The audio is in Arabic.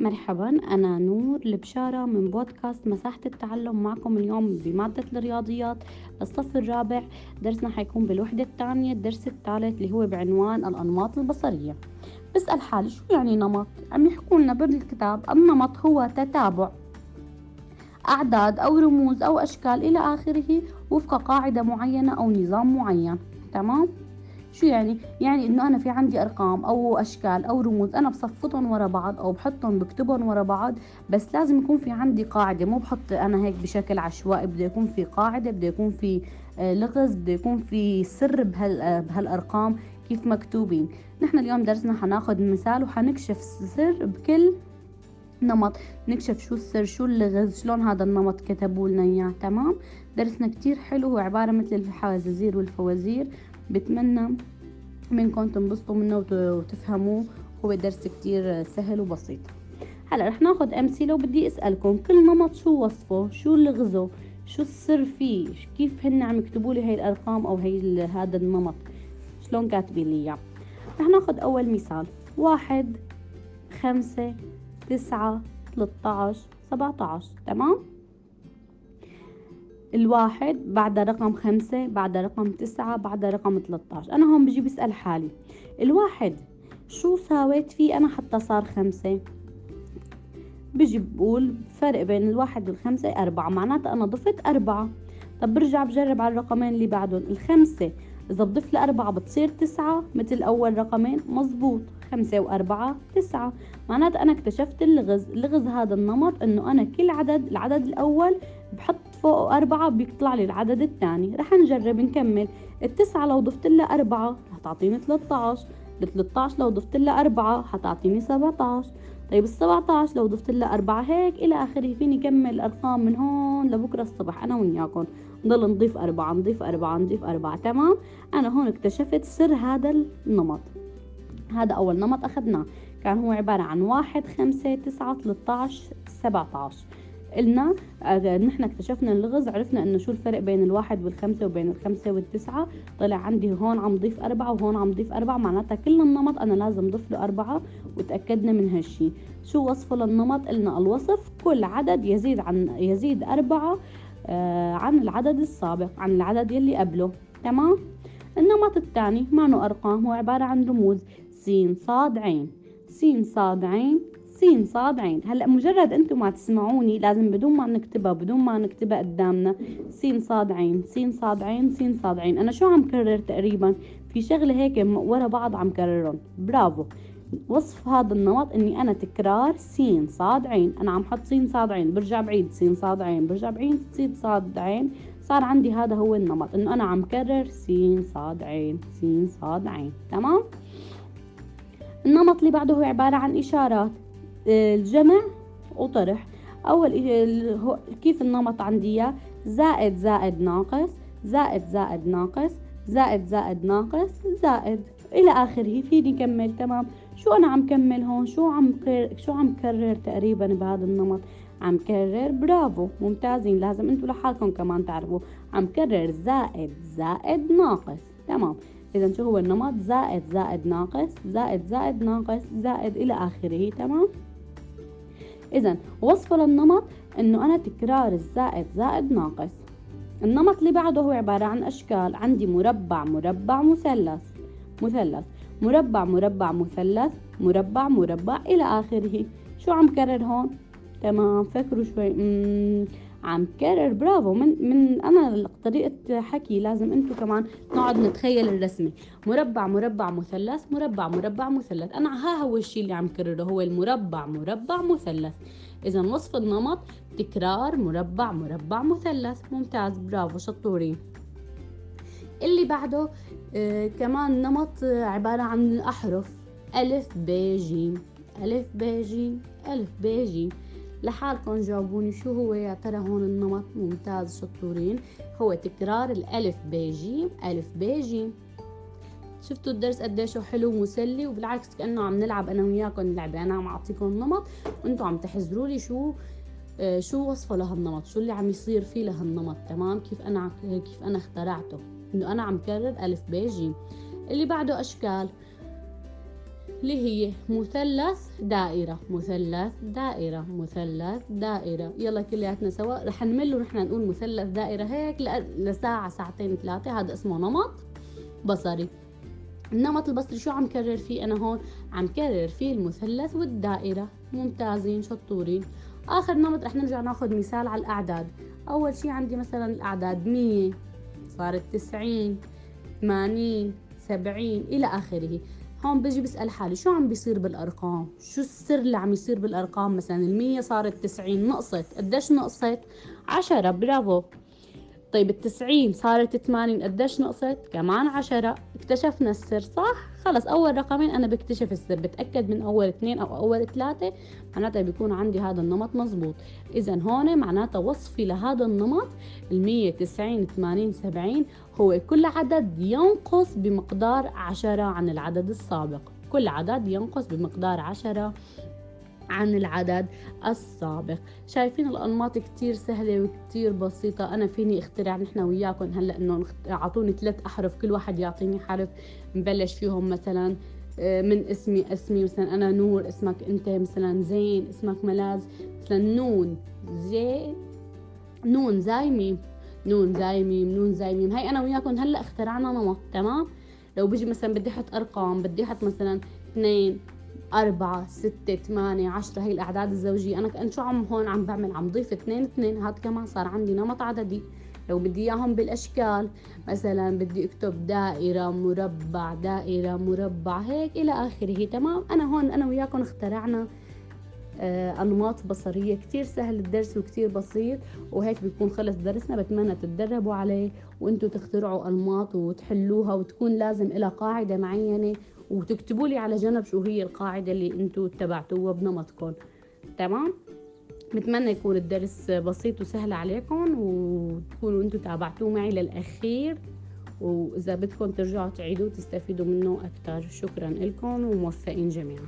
مرحبا أنا نور البشارة من بودكاست مساحة التعلم معكم اليوم بمادة الرياضيات الصف الرابع درسنا حيكون بالوحدة الثانية الدرس الثالث اللي هو بعنوان الأنماط البصرية بسأل حالي شو يعني نمط؟ عم يحكوا لنا بالكتاب النمط هو تتابع أعداد أو رموز أو أشكال إلى آخره وفق قاعدة معينة أو نظام معين تمام؟ شو يعني؟ يعني إنه أنا في عندي أرقام أو أشكال أو رموز أنا بصفطهم ورا بعض أو بحطهم بكتبهم ورا بعض بس لازم يكون في عندي قاعدة مو بحط أنا هيك بشكل عشوائي بده يكون في قاعدة بده يكون في آه، لغز بده يكون في سر بهال آه، بهالأرقام كيف مكتوبين. نحن اليوم درسنا حناخد مثال وحنكشف سر بكل نمط. نكشف شو السر شو اللغز شلون هذا النمط كتبوا لنا إياه تمام؟ درسنا كتير حلو هو عبارة مثل الحوازير والفوازير. بتمنى منكم تنبسطوا منه وتفهموه. هو درس كتير سهل وبسيط. هلا رح ناخد أمثلة وبدي أسألكم كل نمط شو وصفه؟ شو لغزه؟ شو السر فيه؟ كيف هن عم يكتبوا لي هاي الأرقام أو هي هذا النمط؟ شلون كاتبين لي إياه؟ رح ناخد أول مثال. واحد خمسة تسعة 13 17 تمام؟ الواحد بعد رقم خمسة بعد رقم تسعة بعد رقم 13 أنا هون بجي بسأل حالي. الواحد شو ساويت فيه أنا حتى صار خمسة؟ بجي بقول فرق بين الواحد والخمسة أربعة. معناتها أنا ضفت أربعة. طب برجع بجرب على الرقمين اللي بعدهم. الخمسة إذا بضيف لأربعة بتصير تسعة مثل أول رقمين مزبوط. خمسة وأربعة تسعة. معناتها أنا اكتشفت اللغز اللغز هذا النمط إنه أنا كل عدد العدد الأول بحط فوق أربعة بيطلع لي العدد الثاني. رح نجرب نكمل. التسعة لو ضفت لها أربعة رح تعطيني 13 ال 13 لو ضفت لها أربعة حتعطيني 17 طيب ال 17 لو ضفت لها أربعة هيك إلى آخره. فيني كمل الأرقام من هون لبكرة الصبح أنا وياكم. نضل نضيف أربعة نضيف أربعة نضيف أربعة تمام؟ أنا هون اكتشفت سر هذا النمط. هذا أول نمط أخذناه. كان هو عبارة عن واحد خمسة تسعة 13 17 قلنا آه، نحن اكتشفنا اللغز عرفنا إنه شو الفرق بين الواحد والخمسة وبين الخمسة والتسعة. طلع عندي هون عم ضيف أربعة وهون عم ضيف أربعة. معناتها كل النمط أنا لازم ضيف له أربعة وتأكدنا من هالشي. شو وصفه للنمط؟ قلنا الوصف كل عدد يزيد عن يزيد أربعة آه عن العدد السابق عن العدد يلي قبله. تمام؟ النمط الثاني ما أرقام هو عبارة عن رموز. س صاد عين س صاد عين سين صاد عين هلا مجرد أنتم ما تسمعوني لازم بدون ما نكتبها بدون ما نكتبها قدامنا سين صاد عين سين صاد عين سين صاد عين أنا شو عم كرر تقريبا في شغله هيك ورا بعض عم كررهم برافو وصف هذا النمط اني أنا تكرار سين صاد عين أنا عم حط سين صاد عين برجع بعيد سين صاد عين برجع بعيد سين صاد عين صار عندي هذا هو النمط انه أنا عم كرر سين صاد عين سين صاد عين تمام النمط اللي بعده هو عبارة عن إشارات. الجمع وطرح. أول كيف النمط عندي زائد زائد ناقص زائد زائد ناقص زائد زائد ناقص زائد. إلى آخره. فيني كمل؟ تمام. شو أنا عم كمل هون؟ شو عم شو عم كرر تقريبا بهذا النمط؟ عم كرر. برافو. ممتازين. لازم أنتوا لحالكم كمان تعرفوا. عم كرر زائد زائد ناقص. تمام. إذا شو هو النمط؟ زائد زائد ناقص زائد زائد ناقص زائد إلى آخره تمام؟ إذا وصفه للنمط إنه أنا تكرار الزائد زائد ناقص. النمط اللي بعده هو عبارة عن أشكال. عندي مربع مربع مثلث. مثلث. مربع مربع مثلث. مربع مربع إلى آخره. شو عم كرر هون؟ تمام فكروا شوي. عم كرر. برافو. من من أنا طريقة حكي لازم أنتم كمان نقعد نتخيل الرسمة. مربع مربع مثلث مربع مربع مثلث. أنا ها هو الشيء اللي عم كرره هو المربع مربع مثلث. إذا وصف النمط تكرار مربع مربع مثلث. ممتاز برافو شطورين. اللي بعده آه كمان نمط عبارة عن الأحرف. ألف ب ج. ألف ب ج. ألف ب ج. لحالكم جاوبوني شو هو يا ترى هون النمط ممتاز شطورين هو تكرار الألف ب ج ألف ب ج شفتوا الدرس قديش حلو ومسلي؟ وبالعكس كأنه عم نلعب أنا وياكم لعبة. أنا عم أعطيكم نمط وأنتم عم تحذروا لي شو آه شو وصفه لهالنمط شو اللي عم يصير فيه لهالنمط. تمام؟ كيف أنا كيف أنا اخترعته؟ إنه أنا عم كرر ألف ب ج اللي بعده أشكال. اللي هي مثلث دائرة مثلث دائرة مثلث دائرة. يلا كلياتنا سوا. رح نمل ونحن نقول مثلث دائرة هيك لساعة ساعتين ثلاثة. هذا اسمه نمط بصري. النمط البصري شو عم كرر فيه؟ أنا هون عم كرر فيه المثلث والدائرة. ممتازين شطورين. آخر نمط رح نرجع ناخذ مثال على الأعداد. أول شي عندي مثلا الأعداد مية صارت تسعين ثمانين سبعين إلى آخره. هون بجي بسأل حالي شو عم بيصير بالأرقام؟ شو السر اللي عم يصير بالأرقام؟ مثلا المية صارت تسعين نقصت. قديش نقصت؟ عشرة برافو. طيب التسعين صارت ثمانين قديش نقصت؟ كمان عشرة. اكتشفنا السر صح؟ خلص أول رقمين أنا بكتشف السر. بتأكد من أول اثنين أو أول ثلاثة معناتها بيكون عندي هذا النمط مزبوط. إذا هون معناتها وصفي لهذا النمط المية تسعين ثمانين سبعين هو كل عدد ينقص بمقدار عشرة عن العدد السابق. كل عدد ينقص بمقدار عشرة عن العدد السابق. شايفين الأنماط كتير سهلة وكتير بسيطة. أنا فيني أخترع نحن وياكم هلأ إنه أعطوني ثلاث أحرف كل واحد يعطيني حرف نبلش فيهم مثلا آه، من اسمي اسمي مثلا أنا نور اسمك أنت مثلا زين اسمك ملاذ مثلا نون زين نون زاي ميم نون زاي ميم نون زاي ميم هاي أنا وياكم هلأ اخترعنا نمط تمام؟ لو بيجي مثلا بدي أحط أرقام بدي أحط مثلا اثنين أربعة ستة ثمانية عشرة هي الأعداد الزوجية. أنا كأن شو عم هون عم بعمل عم ضيف اثنين اثنين. هاد كمان صار عندي نمط عددي. لو بدي إياهم بالأشكال مثلا بدي أكتب دائرة مربع دائرة مربع هيك إلى آخره. تمام؟ أنا هون أنا وياكم اخترعنا آه أنماط بصرية كتير سهل الدرس وكتير بسيط. وهيك بيكون خلص درسنا. بتمنى تتدربوا عليه وإنتوا تخترعوا أنماط وتحلوها وتكون لازم إلى قاعدة معينة. وتكتبوا لي على جنب شو هي القاعدة اللي أنتوا اتبعتوها بنمطكم. تمام؟ بتمنى يكون الدرس بسيط وسهل عليكم وتكونوا أنتوا تابعتوه معي للأخير. وإذا بدكم ترجعوا تعيدوا تستفيدوا منه أكثر شكرا لكم وموفقين جميعا.